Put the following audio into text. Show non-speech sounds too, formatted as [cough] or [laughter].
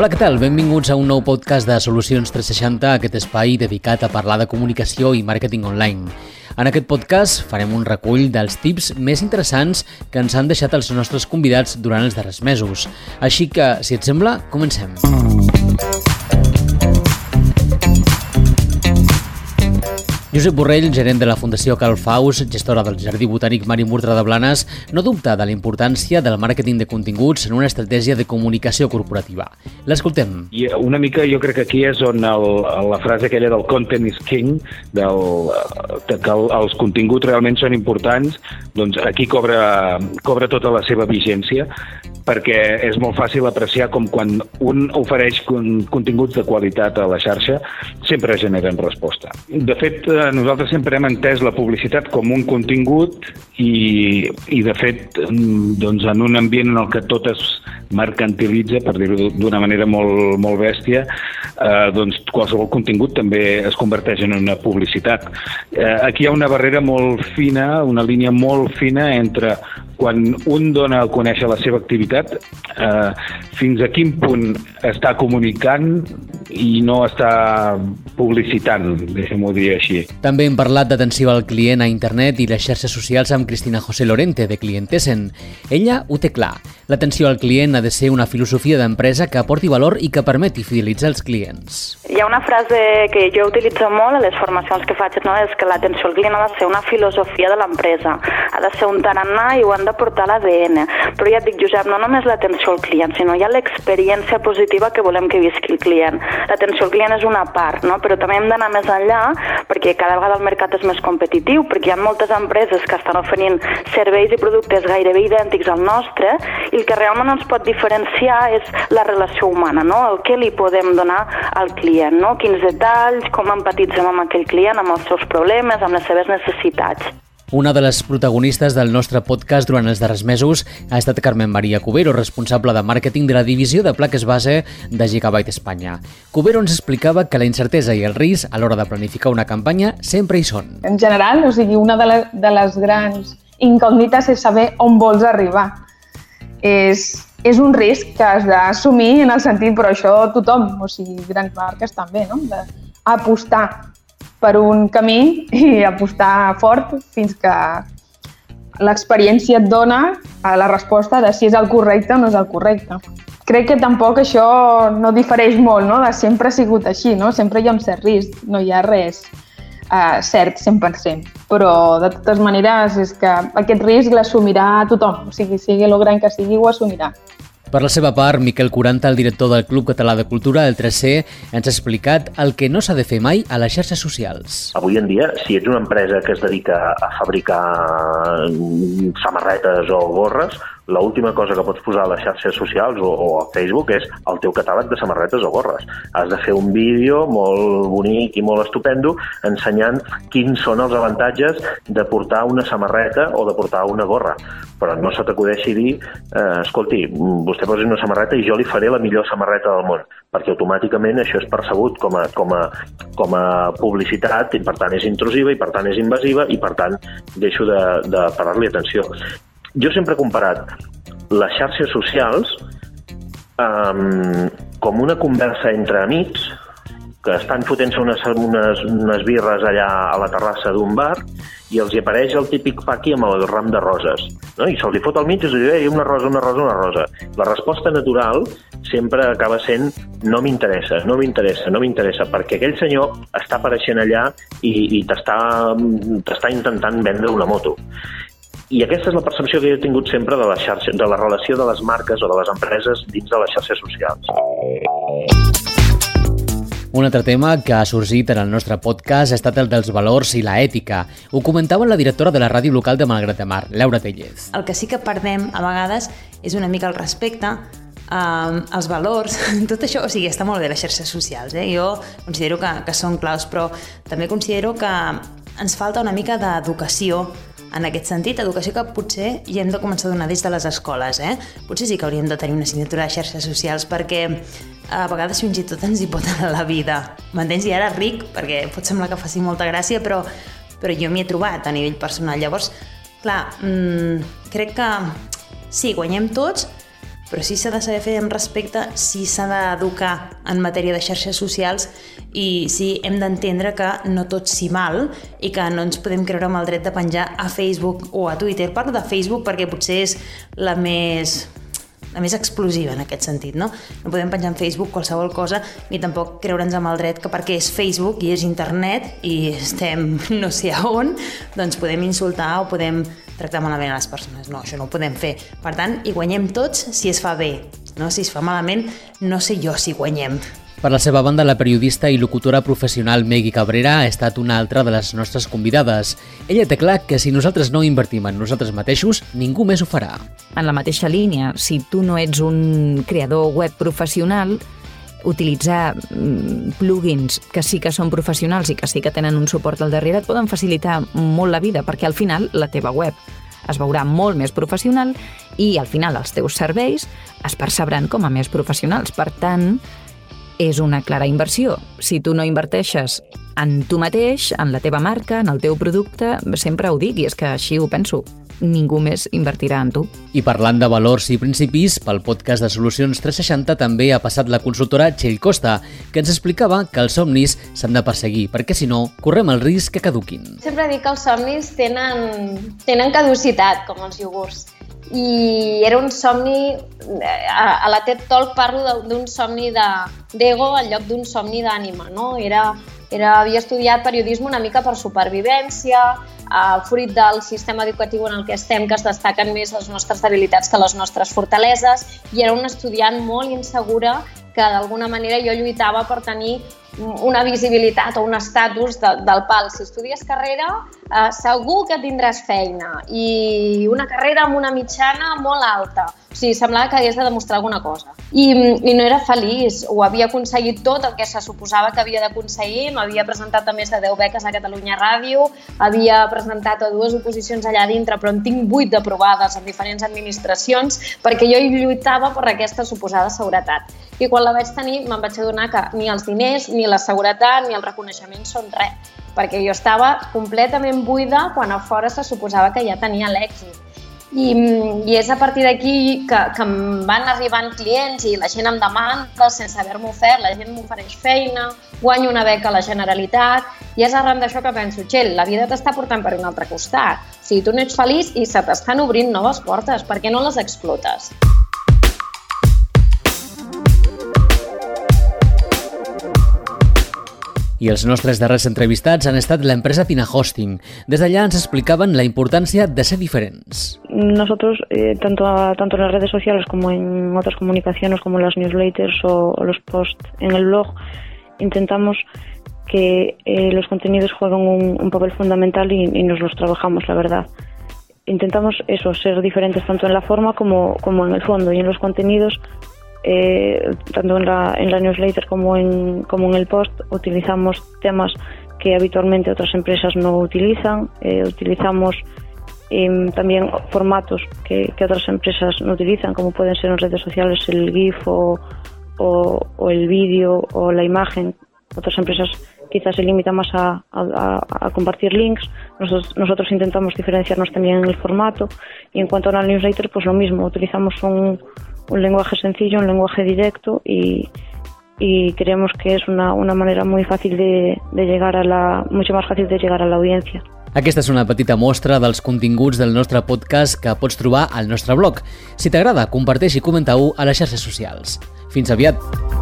Hola, què tal? Benvinguts a un nou podcast de Solucions 360, aquest espai dedicat a parlar de comunicació i màrqueting online. En aquest podcast farem un recull dels tips més interessants que ens han deixat els nostres convidats durant els darrers mesos. Així que, si et sembla, comencem. Josep Borrell, gerent de la Fundació Calfaus, gestora del Jardí Botànic Mari Murtra de Blanes, no dubta de la importància del màrqueting de continguts en una estratègia de comunicació corporativa. L'escoltem. I una mica jo crec que aquí és on el, la frase aquella del content is king, del, que el, els continguts realment són importants, doncs aquí cobra, cobra tota la seva vigència perquè és molt fàcil apreciar com quan un ofereix continguts de qualitat a la xarxa sempre generen resposta. De fet, eh, nosaltres sempre hem entès la publicitat com un contingut i, i de fet, mm, doncs, en un ambient en el que tot es mercantilitza, per dir-ho d'una manera molt, molt bèstia, eh, doncs qualsevol contingut també es converteix en una publicitat. Eh, aquí hi ha una barrera molt fina, una línia molt fina entre quan un dona a conèixer la seva activitat, eh, fins a quin punt està comunicant i no està publicitant, deixem-ho dir així. També hem parlat d'atenció al client a internet i les xarxes socials amb Cristina José Lorente, de Clientesen. Ella ho té clar. L'atenció al client ha de ser una filosofia d'empresa que aporti valor i que permeti fidelitzar els clients. Hi ha una frase que jo utilitzo molt a les formacions que faig, no? és que l'atenció al client ha de ser una filosofia de l'empresa, ha de ser un tarannà i ho han de portar a l'ADN. Però ja et dic, Josep, no només l'atenció al client, sinó hi ha l'experiència positiva que volem que visqui el client. L'atenció al client és una part, no? però també hem d'anar més enllà perquè cada vegada el mercat és més competitiu, perquè hi ha moltes empreses que estan oferint serveis i productes gairebé idèntics al nostre i el que realment ens pot diferenciar és la relació humana, no? el que li podem donar al client, no? quins detalls, com empatitzem amb aquell client, amb els seus problemes, amb les seves necessitats. Una de les protagonistes del nostre podcast durant els darrers mesos ha estat Carmen Maria Cubero, responsable de màrqueting de la divisió de plaques base de Gigabyte Espanya. Cubero ens explicava que la incertesa i el risc a l'hora de planificar una campanya sempre hi són. En general, o sigui, una de, la, de les grans incògnites és saber on vols arribar és, és un risc que has d'assumir en el sentit, però això tothom, o sigui, grans marques també, no? d'apostar per un camí i apostar fort fins que l'experiència et dona a la resposta de si és el correcte o no és el correcte. Crec que tampoc això no difereix molt, no? de sempre ha sigut així, no? sempre hi ha un cert risc, no hi ha res uh, cert 100%, però de totes maneres és que aquest risc l'assumirà tothom, o sigui, sigui el gran que sigui, ho assumirà. Per la seva part, Miquel Curanta, el director del Club Català de Cultura, el 3C, ens ha explicat el que no s'ha de fer mai a les xarxes socials. Avui en dia, si ets una empresa que es dedica a fabricar samarretes o gorres, l'última cosa que pots posar a les xarxes socials o, o a Facebook és el teu catàleg de samarretes o gorres. Has de fer un vídeo molt bonic i molt estupendo ensenyant quins són els avantatges de portar una samarreta o de portar una gorra. Però no se t'acudeixi dir, eh, escolti, vostè posi una samarreta i jo li faré la millor samarreta del món, perquè automàticament això és percebut com a, com a, com a publicitat i per tant és intrusiva i per tant és invasiva i per tant deixo de, de parar-li atenció jo sempre he comparat les xarxes socials um, com una conversa entre amics que estan fotent-se unes, unes, unes birres allà a la terrassa d'un bar i els hi apareix el típic paqui amb el ram de roses. No? I se'ls fot al mig i diu, una rosa, una rosa, una rosa. La resposta natural sempre acaba sent no m'interessa, no m'interessa, no m'interessa, perquè aquell senyor està apareixent allà i, i t'està intentant vendre una moto. I aquesta és la percepció que jo he tingut sempre de la, xarxa, de la relació de les marques o de les empreses dins de les xarxes socials. Un altre tema que ha sorgit en el nostre podcast ha estat el dels valors i la ètica. Ho comentava la directora de la ràdio local de Malgrat de Mar, Laura Tellez. El que sí que perdem a vegades és una mica el respecte um, els valors, [laughs] tot això, o sigui, està molt bé les xarxes socials, eh? jo considero que, que són claus, però també considero que ens falta una mica d'educació en aquest sentit, educació que potser hi hem de començar a donar des de les escoles. Eh? Potser sí que hauríem de tenir una assignatura de xarxes socials perquè a vegades fins i tot ens hi pot anar la vida. M'entens? I ara ric, perquè pot semblar que faci molta gràcia, però, però jo m'hi he trobat a nivell personal. Llavors, clar, mmm, crec que sí, guanyem tots, però sí s'ha de saber fer amb respecte, sí s'ha d'educar en matèria de xarxes socials i sí hem d'entendre que no tot s'hi val i que no ens podem creure amb el dret de penjar a Facebook o a Twitter. Parlo de Facebook perquè potser és la més la més explosiva en aquest sentit, no? No podem penjar en Facebook qualsevol cosa ni tampoc creure'ns amb el dret que perquè és Facebook i és internet i estem no sé a on, doncs podem insultar o podem tractar malament a les persones. No, això no ho podem fer. Per tant, hi guanyem tots si es fa bé. No? Si es fa malament, no sé jo si guanyem. Per la seva banda, la periodista i locutora professional Megui Cabrera ha estat una altra de les nostres convidades. Ella té clar que si nosaltres no invertim en nosaltres mateixos, ningú més ho farà. En la mateixa línia, si tu no ets un creador web professional, utilitzar mm, plugins que sí que són professionals i que sí que tenen un suport al darrere et poden facilitar molt la vida, perquè al final la teva web es veurà molt més professional i al final els teus serveis es percebran com a més professionals. Per tant, és una clara inversió. Si tu no inverteixes en tu mateix, en la teva marca, en el teu producte, sempre ho dic i és que així ho penso ningú més invertirà en tu. I parlant de valors i principis, pel podcast de Solucions 360 també ha passat la consultora Txell Costa, que ens explicava que els somnis s'han de perseguir, perquè si no, correm el risc que caduquin. Sempre dic que els somnis tenen, tenen caducitat, com els iogurts i era un somni, a, a la TED Talk parlo d'un somni d'ego de, en lloc d'un somni d'ànima, no? Era, era, havia estudiat periodisme una mica per supervivència, eh, fruit del sistema educatiu en el que estem, que es destaquen més les nostres debilitats que les nostres fortaleses, i era una estudiant molt insegura que d'alguna manera jo lluitava per tenir una visibilitat o un estatus de, del pal. Si estudies carrera, eh, segur que tindràs feina i una carrera amb una mitjana molt alta. Sigui, semblava que hagués de demostrar alguna cosa. I, i no era feliç, ho havia aconseguit tot el que se suposava que havia d'aconseguir, m'havia presentat a més de 10 beques a Catalunya Ràdio, havia presentat a dues oposicions allà dintre, però en tinc 8 d'aprovades en diferents administracions, perquè jo hi lluitava per aquesta suposada seguretat. I quan la vaig tenir me'n vaig adonar que ni els diners, ni la seguretat, ni el reconeixement són res, perquè jo estava completament buida quan a fora se suposava que ja tenia l'èxit. I, i és a partir d'aquí que, que em van arribant clients i la gent em demanda sense haver-me ofert, la gent m'ofereix feina, guanyo una beca a la Generalitat i és arran d'això que penso, Txell, la vida t'està portant per un altre costat. Sigui, tu no ets feliç i se t'estan obrint noves portes, per què no les explotes? I els nostres darrers entrevistats han estat l'empresa Tina Hosting. Des d'allà ens explicaven la importància de ser diferents. Nosotros, eh, tanto, tanto en las redes sociales como en otras comunicaciones como las newsletters o, o los posts en el blog, intentamos que eh, los contenidos jueguen un, un papel fundamental y, y, nos los trabajamos, la verdad. Intentamos eso, ser diferentes tanto en la forma como, como en el fondo y en los contenidos eh, tanto en la, en la newsletter como en, como en el post, utilizamos temas que habitualmente otras empresas no utilizan, eh, utilizamos eh, también formatos que, que, otras empresas no utilizan, como pueden ser en redes sociales el GIF o, o, el vídeo o la imagen. Otras empresas quizás se limitan más a, a, a compartir links. Nosotros, nosotros, intentamos diferenciarnos también en el formato. Y en cuanto a la newsletter, pues lo mismo, utilizamos un, un lenguaje sencillo, un lenguaje directo y, y creemos que és una, una manera muy fácil de, de llegar a la, mucho más fácil de llegar a la audiencia. Aquesta és una petita mostra dels continguts del nostre podcast que pots trobar al nostre blog. Si t'agrada, comparteix i comenta-ho a les xarxes socials. Fins aviat!